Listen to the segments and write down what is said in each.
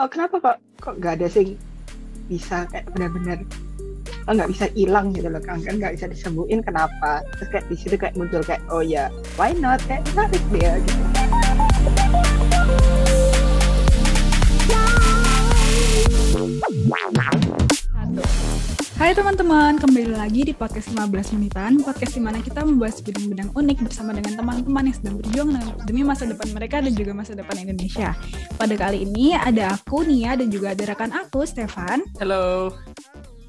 oh kenapa kok kok nggak ada sih bisa kayak benar-benar oh, nggak bisa hilang gitu loh kanker nggak bisa disembuhin kenapa? Terus kayak di situ kayak muncul kayak oh ya why not? Kayak menarik deh gitu Hai teman-teman, kembali lagi di podcast 15 menitan, podcast di mana kita membahas bidang-bidang unik bersama dengan teman-teman yang sedang berjuang demi masa depan mereka dan juga masa depan Indonesia. Pada kali ini ada aku Nia dan juga ada rekan aku Stefan. Halo.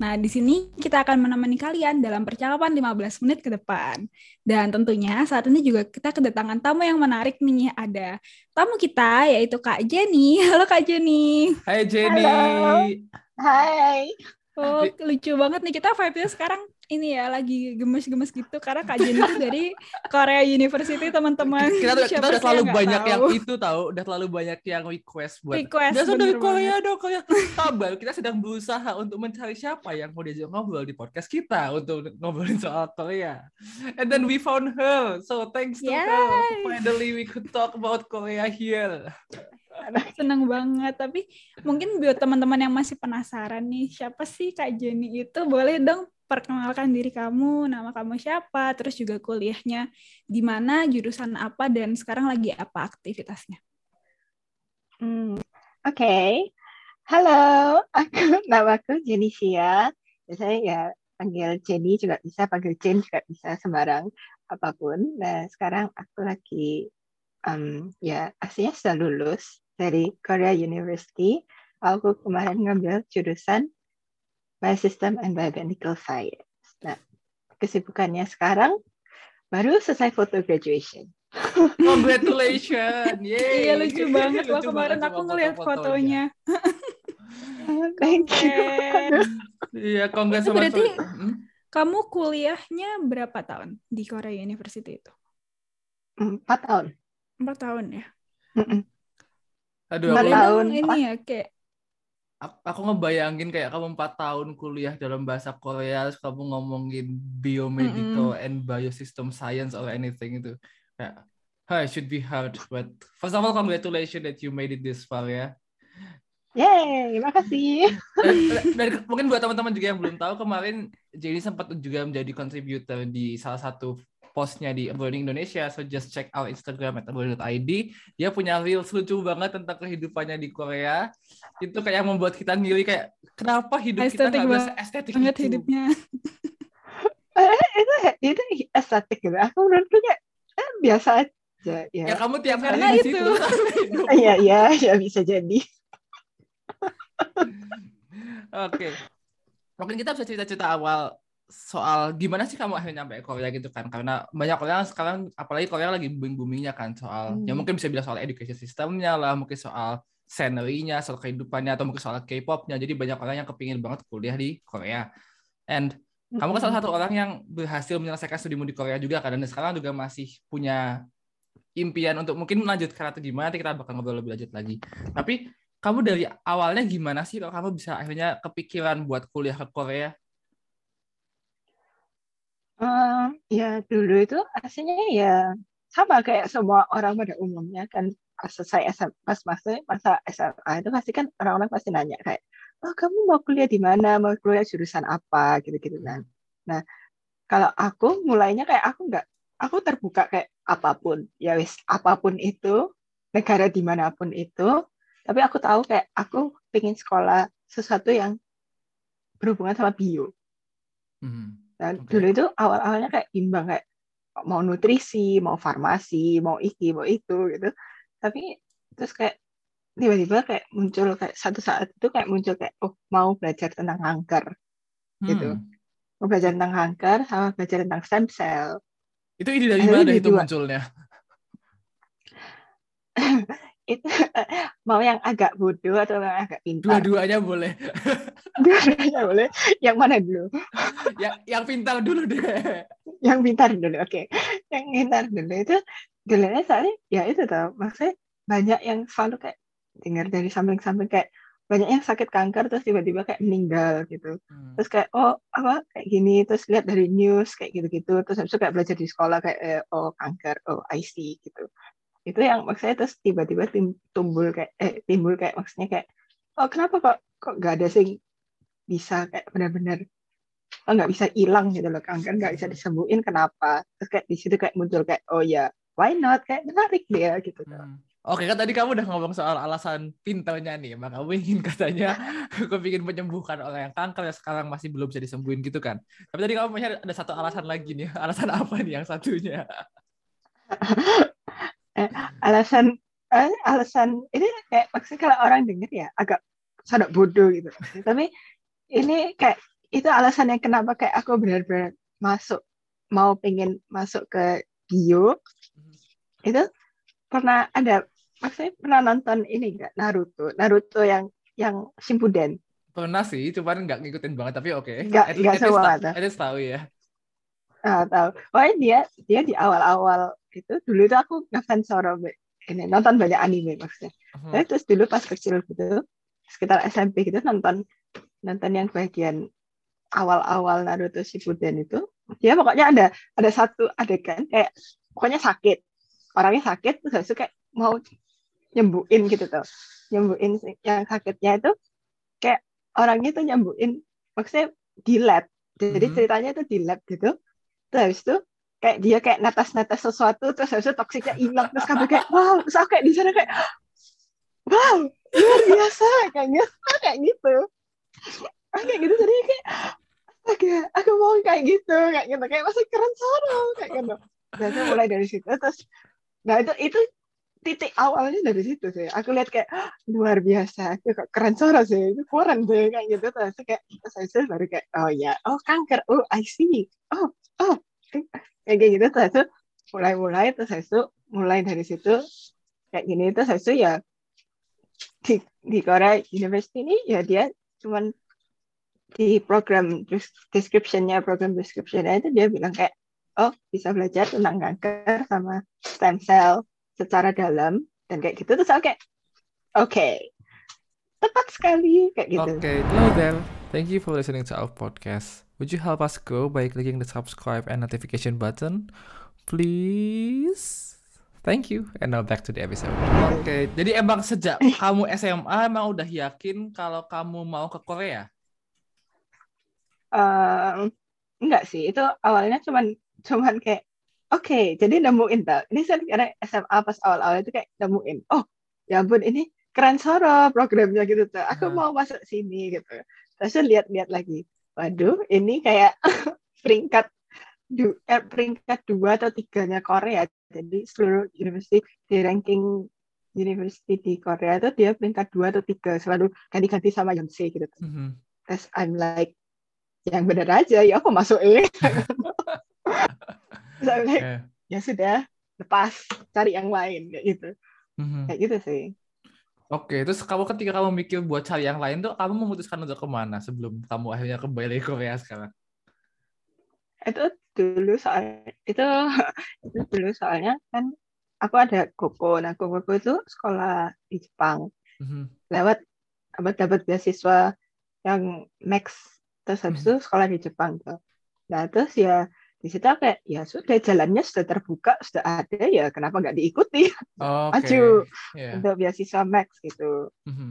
Nah, di sini kita akan menemani kalian dalam percakapan 15 menit ke depan. Dan tentunya saat ini juga kita kedatangan tamu yang menarik nih. Ada tamu kita yaitu Kak Jenny. Halo Kak Jenny. Hai Jenny. Halo. Hai. Oh, lucu banget nih kita vibe-nya sekarang ini ya lagi gemes-gemes gitu karena Kak Jenny itu dari Korea University teman-teman. Kita, kita, kita udah terlalu banyak tahu. yang itu tahu, udah terlalu banyak yang request buat. Request. Biasa dari Korea dong, Korea. Tabel kita sedang berusaha untuk mencari siapa yang mau diajak ngobrol di podcast kita untuk ngobrolin soal Korea. And then we found her, so thanks to Yay. her. Finally we could talk about Korea here. Seneng banget. Tapi mungkin buat teman-teman yang masih penasaran nih, siapa sih Kak Jenny itu? Boleh dong perkenalkan diri kamu, nama kamu siapa, terus juga kuliahnya di mana, jurusan apa, dan sekarang lagi apa aktivitasnya? Hmm, Oke, okay. halo, aku nama aku Jenny Sia. Biasanya ya panggil Jenny juga bisa, panggil Jen juga bisa, sembarang apa pun. Nah, sekarang aku lagi um, ya aslinya sudah lulus dari Korea University. Aku kemarin ngambil jurusan Biosystem and Biomedical Science. Nah, kesibukannya sekarang baru selesai foto graduation. Congratulations. Yeay. Iya lucu banget loh kemarin aku ngeliat fotonya. Thank you. Iya, congrats sama Berarti hmm? kamu kuliahnya berapa tahun di Korea University itu? Empat tahun. Empat tahun ya? Mm -mm. Aduh, Empat tahun. Ini ya kayak aku ngebayangin kayak kamu empat tahun kuliah dalam bahasa Korea terus kamu ngomongin biomedical mm -hmm. and biosystem science or anything itu kayak Hi, should be hard but first of all congratulations that you made it this far ya Yeay, makasih. Dan, dan mungkin buat teman-teman juga yang belum tahu kemarin Jenny sempat juga menjadi contributor di salah satu postnya di Abroading Indonesia, so just check out Instagram at abroading.id. Dia punya reels lucu banget tentang kehidupannya di Korea. Itu kayak membuat kita ngiri kayak kenapa hidup estetik kita nggak bisa estetik banget itu. hidupnya. eh, itu itu estetik gitu. Aku menurutku kayak eh, biasa aja. Ya. ya kamu tiap hari di situ. Iya iya ya bisa jadi. Oke. Okay. Mungkin kita bisa cerita-cerita awal soal gimana sih kamu akhirnya sampai Korea gitu kan? Karena banyak orang sekarang apalagi Korea lagi booming boomingnya kan soal hmm. ya mungkin bisa bilang soal education sistemnya lah mungkin soal scenery-nya soal kehidupannya atau mungkin soal K-popnya. Jadi banyak orang yang kepingin banget kuliah di Korea. And hmm. kamu kan salah satu orang yang berhasil menyelesaikan studimu di Korea juga kan dan sekarang juga masih punya impian untuk mungkin melanjutkan atau gimana nanti kita bakal ngobrol lebih lanjut lagi. Tapi kamu dari awalnya gimana sih kalau kamu bisa akhirnya kepikiran buat kuliah ke Korea Uh, ya dulu itu aslinya ya sama kayak semua orang pada umumnya kan. Pas SM, pas masa masa SMA itu pasti kan orang-orang pasti nanya kayak oh kamu mau kuliah di mana? Mau kuliah jurusan apa? Gitu-gitu kan. Nah kalau aku mulainya kayak aku nggak aku terbuka kayak apa pun. Ya wis apa pun itu negara di mana pun itu tapi aku tahu kayak aku pengen sekolah sesuatu yang berhubungan sama bio. Hmm dan okay. dulu itu awal-awalnya kayak imbang kayak mau nutrisi, mau farmasi, mau iki, mau itu gitu. Tapi terus kayak tiba-tiba kayak muncul kayak satu saat itu kayak muncul kayak oh mau belajar tentang kanker gitu. Hmm. Mau belajar tentang kanker sama belajar tentang stem cell. Itu ide dari mana itu munculnya? Itu mau yang agak bodoh atau yang agak pintar? Dua-duanya boleh. Dua-duanya boleh. Yang mana dulu? yang yang pintar dulu deh. Yang pintar dulu, oke. Okay. Yang pintar dulu itu dulunya soalnya ya itu tau maksudnya banyak yang selalu kayak dengar dari samping-samping kayak banyak yang sakit kanker terus tiba-tiba kayak meninggal gitu hmm. terus kayak oh apa kayak gini terus lihat dari news kayak gitu-gitu terus habis itu kayak belajar di sekolah kayak eh, oh kanker oh IC gitu itu yang maksudnya terus tiba-tiba tim, tumbul kayak eh timbul kayak maksudnya kayak oh kenapa kok kok nggak ada sing bisa kayak benar-benar oh, nggak bisa hilang gitu loh kanker nggak bisa disembuhin kenapa terus kayak di situ kayak muncul kayak oh ya why not kayak menarik dia gitu Hmm. Oke kan tadi kamu udah ngomong soal alasan pintarnya nih, emang kamu ingin katanya aku ingin menyembuhkan orang yang kanker yang sekarang masih belum bisa disembuhin gitu kan. Tapi tadi kamu punya ada satu alasan lagi nih, alasan apa nih yang satunya? Eh, alasan eh, alasan ini kayak maksudnya kalau orang denger ya agak sangat bodoh gitu. Tapi ini kayak itu alasannya kenapa kayak aku benar-benar masuk mau pengen masuk ke bio. Itu pernah ada maksudnya pernah nonton ini enggak Naruto. Naruto yang yang Shippuden. Pernah sih, cuman nggak ngikutin banget, tapi oke. Nggak- At- nggak least semua tahu ya. ah tahu. Pokoknya dia dia di awal-awal itu dulu itu aku ngefans Zoro ini nonton banyak anime maksudnya. Hmm. Tapi terus dulu pas kecil gitu, sekitar SMP gitu nonton nonton yang bagian awal-awal Naruto Shippuden itu, dia pokoknya ada ada satu adegan kayak pokoknya sakit, orangnya sakit terus habis itu kayak mau nyembuhin gitu tuh, nyembuhin yang sakitnya itu kayak orangnya tuh nyembuhin maksudnya di lab, jadi Mhm. ceritanya itu di lab gitu, terus habis itu kayak dia kayak netes-netes sesuatu terus habis itu toksiknya hilang. Terus kamu kayak wow. Terus aku kayak di sana kayak wow luar biasa kayak gitu kayak gitu. Ah, kayak gitu jadi kayak astaga aku mau kayak gitu kayak gitu. Kayak masih keren soro kayak gitu. Itu mulai dari situ terus nah itu itu titik awalnya dari situ sih. Aku lihat kayak "Ah, luar biasa itu kok keren soro sih itu keren sih kayak gitu. Terus kayak terus itu baru kayak oh ya oh kanker oh I see. Oh oh kayak gitu terus mulai-mulai terus itu mulai dari situ kayak gini terus itu ya di di Korea University ini ya dia cuman di program des- description-nya program description-nya itu dia bilang kayak oh bisa belajar tentang kanker sama stem cell secara dalam dan kayak gitu terus aku kayak oke tepat sekali kayak gitu Okay, hello there. Thank you for listening to our podcast. Would you help us grow by clicking the subscribe and notification button? Please. Thank you. And now back to the episode. Oke, jadi emang sejak kamu SMA emang udah yakin kalau kamu mau ke Korea? Ehm, enggak sih itu awalnya cuman cuman kayak oke jadi nemuin tau ini kan karena SMA pas awal-awal itu kayak nemuin oh ya ampun ini keren soro programnya gitu tuh aku Hmm. mau masuk sini gitu terus lihat-lihat lagi waduh ini kayak peringkat du, eh, peringkat dua atau tiganya Korea jadi seluruh university di ranking university di Korea itu dia peringkat dua atau tiga selalu ganti-ganti sama Yonsei gitu tuh. Mhm. Terus I'm like, yang bener aja, ya aku masukin. Terus I'm like, Oke. ya sudah, lepas, cari yang lain, kayak gitu. Mhm. Kayak gitu sih. Oke, terus kamu ketika kamu mikir buat cari yang lain tuh, kamu memutuskan untuk ke mana sebelum kamu akhirnya kembali ke Korea sekarang? Itu dulu soal itu, itu dulu soalnya kan aku ada koko. Nah, koko itu sekolah di Jepang. Mhm. Lewat apa dapat beasiswa yang max terus habis itu sekolah di Jepang tuh. Nah, terus ya di situ aku kayak ya sudah jalannya sudah terbuka, sudah ada ya kenapa nggak diikuti Oke. Maju. Iya. untuk beasiswa max gitu. Mhm.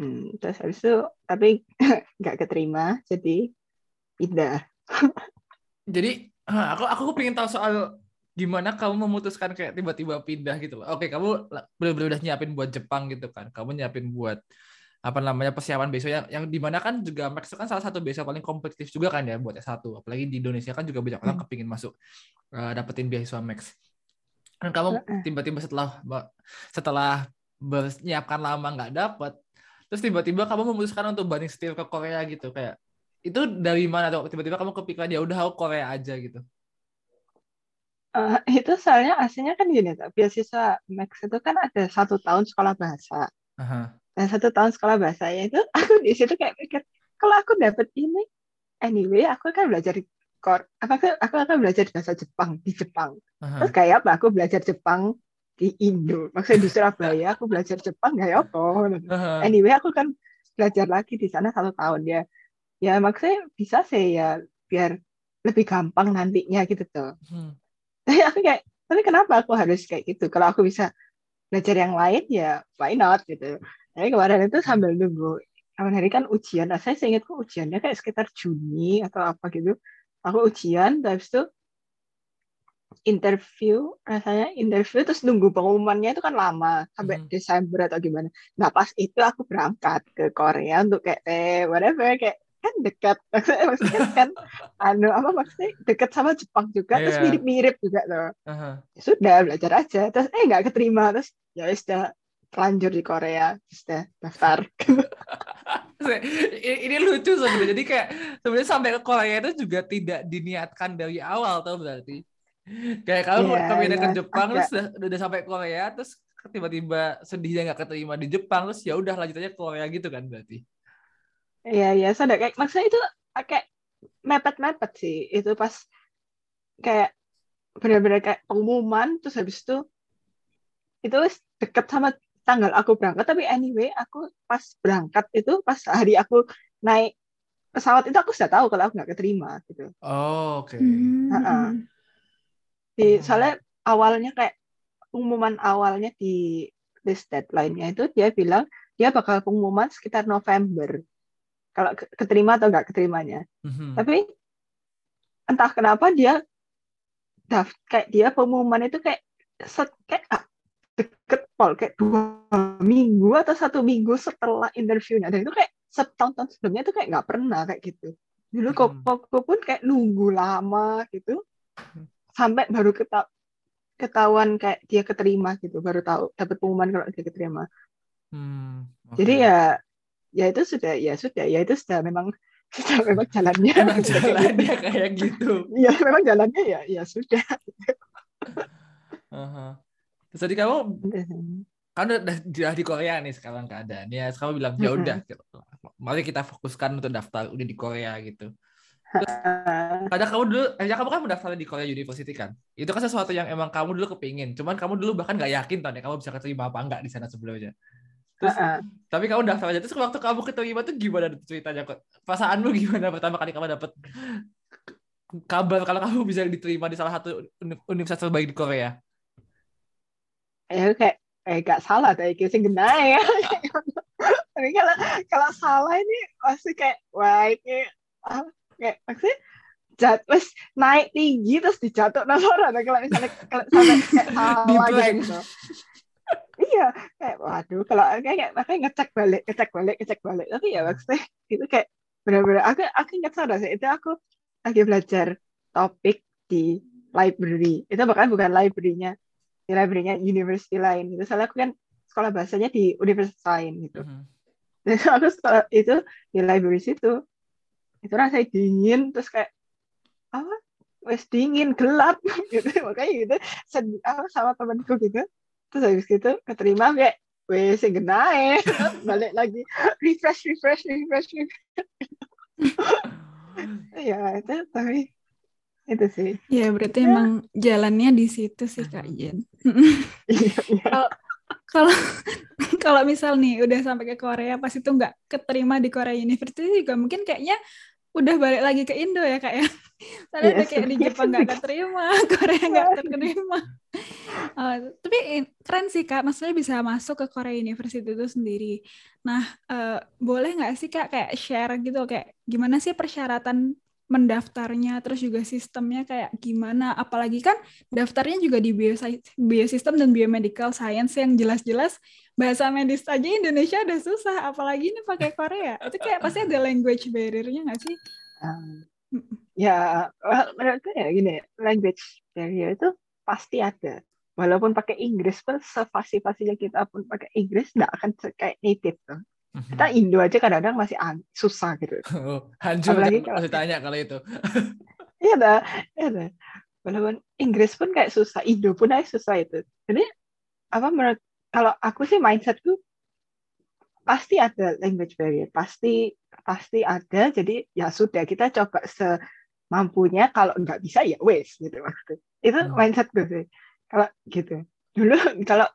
Hmm, terus habis itu tapi nggak keterima jadi pindah. Jadi aku aku pengen tahu soal gimana kamu memutuskan kayak tiba-tiba pindah gitu loh. Oke, kamu bener-bener udah nyiapin buat Jepang gitu kan. Kamu nyiapin buat apa namanya persiapan besok yang yang di mana kan juga Max itu kan salah satu beasiswa paling kompetitif juga kan ya buat S1 apalagi di Indonesia kan juga banyak orang Hmm. kepingin masuk eh, dapetin beasiswa Max dan kamu tiba-tiba setelah setelah menyiapkan lama nggak dapet terus tiba-tiba kamu memutuskan untuk banding setir ke Korea gitu kayak itu dari mana tuh tiba-tiba kamu kepikiran ya udah aku Korea aja gitu Eh, itu soalnya aslinya kan gini tuh, beasiswa max itu kan ada satu tahun sekolah bahasa. Aha. Dan satu tahun sekolah bahasanya itu aku di situ kayak pikir kalau aku dapet ini anyway aku kan belajar di kor apa aku, aku akan belajar bahasa Jepang di Jepang. Aha. Terus kayak apa aku belajar Jepang di Indo. Maksudnya di Surabaya aku belajar Jepang kayak apa? Aha. anyway aku kan belajar lagi di sana satu tahun ya ya maksudnya bisa sih ya biar lebih gampang nantinya gitu tuh Hmm. tapi aku kayak tapi kenapa aku harus kayak gitu kalau aku bisa belajar yang lain ya why not gitu Jadi kemarin itu sambil nunggu kapan hari kan ujian. Nah, saya seingatku ujiannya kayak sekitar Juni atau apa gitu. Aku ujian, terus itu interview rasanya interview terus nunggu pengumumannya itu kan lama sampai Mhm. Desember atau gimana. Nah pas itu aku berangkat ke Korea untuk kayak eh whatever kayak kan dekat maksudnya, maksudnya kan anu apa maksudnya dekat sama Jepang juga terus Iya. mirip-mirip juga loh. Aha. Ya sudah belajar aja terus eh nggak keterima terus ya sudah lanjut di Korea sudah daftar. ini, lucu sebenarnya jadi kayak sebenarnya sampai ke Korea itu juga tidak diniatkan dari awal tau berarti kayak kamu Iya, kepindah ke iya, Jepang agak. terus udah, udah sampai Korea terus tiba-tiba sedihnya nggak keterima di Jepang terus ya udah lanjut aja ke Korea gitu kan berarti Iya, iya, sudah kayak maksudnya itu kayak mepet-mepet sih. Itu pas kayak benar-benar kayak pengumuman terus habis itu itu deket sama tanggal aku berangkat tapi anyway aku pas berangkat itu pas hari aku naik pesawat itu aku sudah tahu kalau aku nggak keterima gitu. oh oke Hmm. Ha-ha. Di Hmm. soalnya awalnya kayak pengumuman awalnya di list deadline-nya itu dia bilang dia bakal pengumuman sekitar November. Kalau ke- keterima atau nggak keterimanya. Mhm. Tapi entah kenapa dia daft kayak dia pengumuman itu kayak set, kayak deket pol kayak dua minggu atau satu minggu setelah interviewnya dan itu kayak setahun-tahun sebelumnya itu kayak nggak pernah kayak gitu. Dulu kok Hmm. aku pun kayak nunggu lama gitu sampai baru keta ketahuan kayak dia keterima gitu baru tahu dapat pengumuman kalau dia keterima. Hmm, oke. Jadi ya ya itu sudah ya sudah ya itu sudah memang sudah memang jalannya emang Sudah kayak gitu. jalannya kayak gitu Iya, memang jalannya ya, ya sudah. Aha. Terus tadi kamu kan udah, udah di Korea nih sekarang keadaannya terus kamu bilang ya udah mari kita fokuskan untuk daftar udah di Korea gitu Ah, Kadang kamu dulu, eh, ya kamu kan mendaftar di Korea University kan? Itu kan sesuatu yang emang kamu dulu kepingin. Cuman kamu dulu bahkan nggak yakin tuh kamu bisa keterima apa enggak di sana sebelumnya. Terus, tapi kamu daftar aja. Terus waktu kamu keterima tuh gimana ceritanya? kok? Perasaanmu gimana pertama kali kamu dapet kabar kalau kamu bisa diterima di salah satu uni- universitas terbaik di Korea? Ya kayak eh gak salah tapi sing genai ya. Tapi kalau kalau salah ini pasti kayak wah ini ah, kayak maksudnya jat wes naik tinggi terus dijatuh nang orang kalau misalnya kalau sampai kayak salah gitu. Iya, kayak waduh kalau kayak kayak makanya ngecek balik, ngecek balik, ngecek balik. Tapi ya maksudnya itu kayak benar-benar aku aku ingat sadar sih itu aku lagi belajar topik di library. Itu bahkan bukan library-nya library-nya university lain gitu. Soalnya aku kan sekolah bahasanya di universitas lain gitu. Mhm. Dan aku sekolah itu di library situ itu rasanya dingin terus kayak apa wes dingin gelap gitu makanya gitu sedih apa sama temanku gitu terus habis gitu keterima kayak wes genae balik lagi refresh refresh refresh, refresh. ya itu tapi itu sih Ya berarti emang jalannya di situ sih Kak Jen. Iya, iya. Kalau kalau misal nih udah sampai ke Korea pas itu nggak keterima di Korea University juga mungkin kayaknya udah balik lagi ke Indo ya kak ya. Soalnya Iya, udah kayak di Jepang nggak keterima, Korea nggak terima. Eh, tapi keren sih kak, maksudnya bisa masuk ke Korea University itu sendiri. Nah, eh, boleh nggak sih kak kayak share gitu kayak gimana sih persyaratan mendaftarnya, terus juga sistemnya kayak gimana? Apalagi kan daftarnya juga di biosistem dan biomedical science yang jelas-jelas bahasa medis aja Indonesia udah susah, apalagi ini pakai Korea. Itu kayak pasti ada language barrier-nya nggak sih? Um, ya well, menurutku ya gini language barrier itu pasti ada walaupun pakai Inggris pun sefasih-fasihnya kita pun pakai Inggris nggak akan kayak native tuh kita Indo aja kadang-kadang masih susah gitu Oh, hancur Apalagi kalau- masih tanya kalau itu. Iya dah, iya dah. Walaupun Inggris pun kayak susah, Indo pun aja susah itu. Jadi apa menurut kalau aku sih mindsetku pasti ada language barrier, pasti pasti ada. Jadi ya sudah kita coba semampunya. Kalau nggak bisa ya wes gitu maksudnya. Itu Hmm. mindsetku sih. Kalau gitu. Dulu kalau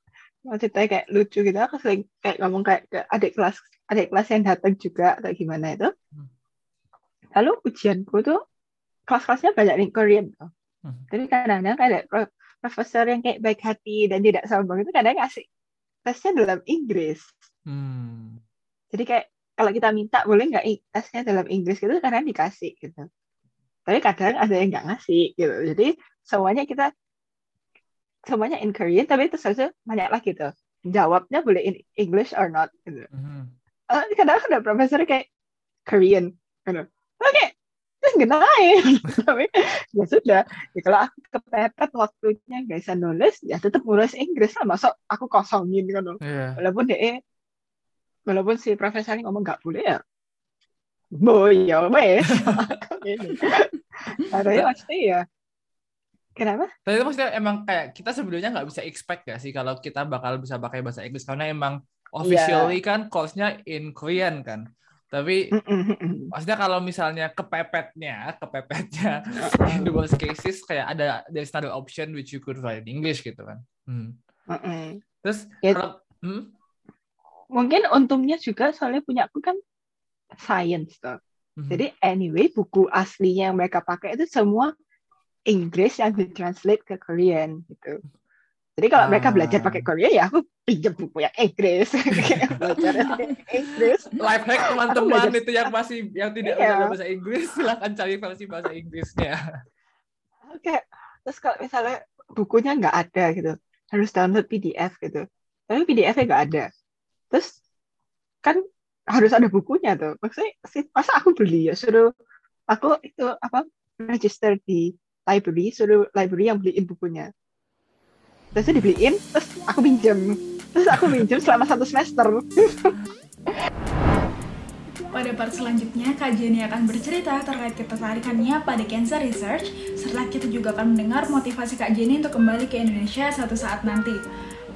ceritanya kayak lucu gitu, aku sering kayak ngomong kayak ke adik kelas adik kelas yang datang juga atau gimana itu. Hmm. Lalu ujianku tuh kelas-kelasnya banyak di Korean tuh. Hmm. Tapi kadang-kadang kayak ada pro- profesor yang kayak baik hati dan tidak sombong itu kadang ngasih tesnya dalam Inggris. Hmm. Jadi kayak kalau kita minta boleh nggak tesnya dalam Inggris gitu karena dikasih gitu. Tapi kadang ada yang nggak ngasih gitu. Jadi semuanya kita semuanya in Korean tapi itu saja banyak lagi tuh. Jawabnya boleh in English or not gitu. Mhm. Eh, kadang ada profesor kayak Korean gitu. Oke, terus ngenain. tapi ya sudah. Ya, kalau aku kepepet waktunya nggak bisa nulis, ya tetap nulis Inggris lah. Masuk aku kosongin kan. Iya. walaupun dia walaupun si profesornya ngomong nggak boleh ya boy ya wes ini katanya maksudnya ya kenapa Tapi maksudnya emang kayak kita sebelumnya nggak bisa expect gak sih kalau kita bakal bisa pakai bahasa Inggris karena emang officially kan course-nya in Korean kan. Tapi maksudnya kalau misalnya kepepetnya, kepepetnya in the worst cases kayak ada there's another option which you could write in English gitu kan. Hmm. Mm-mm. Terus Ya. kalau hmm? mungkin untungnya juga soalnya punya aku kan science tuh Mhm. jadi anyway buku aslinya yang mereka pakai itu semua Inggris yang ditranslate ke Korean gitu jadi kalau mereka belajar pakai Ah. Korea ya aku pinjam buku yang Inggris belajar Inggris life hack teman-teman belajar- itu yang masih yang tidak Iya. bisa bahasa Inggris silahkan cari versi bahasa Inggrisnya. Oke, terus kalau misalnya bukunya nggak ada gitu, harus download PDF gitu. Tapi PDF-nya nggak ada. Terus kan harus ada bukunya tuh. Maksudnya sih, masa aku beli ya suruh aku itu apa register di library, suruh library yang beliin bukunya. Terus dibeliin, terus aku pinjam. Terus aku pinjam selama satu semester. Pada part selanjutnya, Kak Jenny akan bercerita terkait ketertarikannya pada cancer research, serta kita juga akan mendengar motivasi Kak Jenny untuk kembali ke Indonesia suatu saat nanti.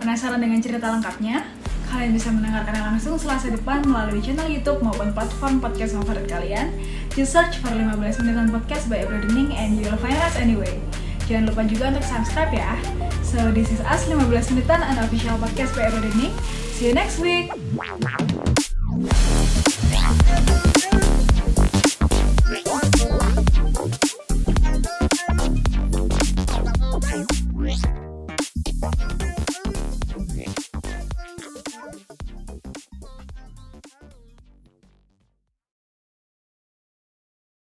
Penasaran dengan cerita lengkapnya? Kalian bisa mendengarkannya langsung selasa depan melalui channel YouTube maupun platform podcast favorit kalian. Just search for 15 menitan podcast by Dening and you will find us anyway. Jangan lupa juga untuk subscribe ya. So this is us 15 menitan unofficial podcast by Dening. See you next week.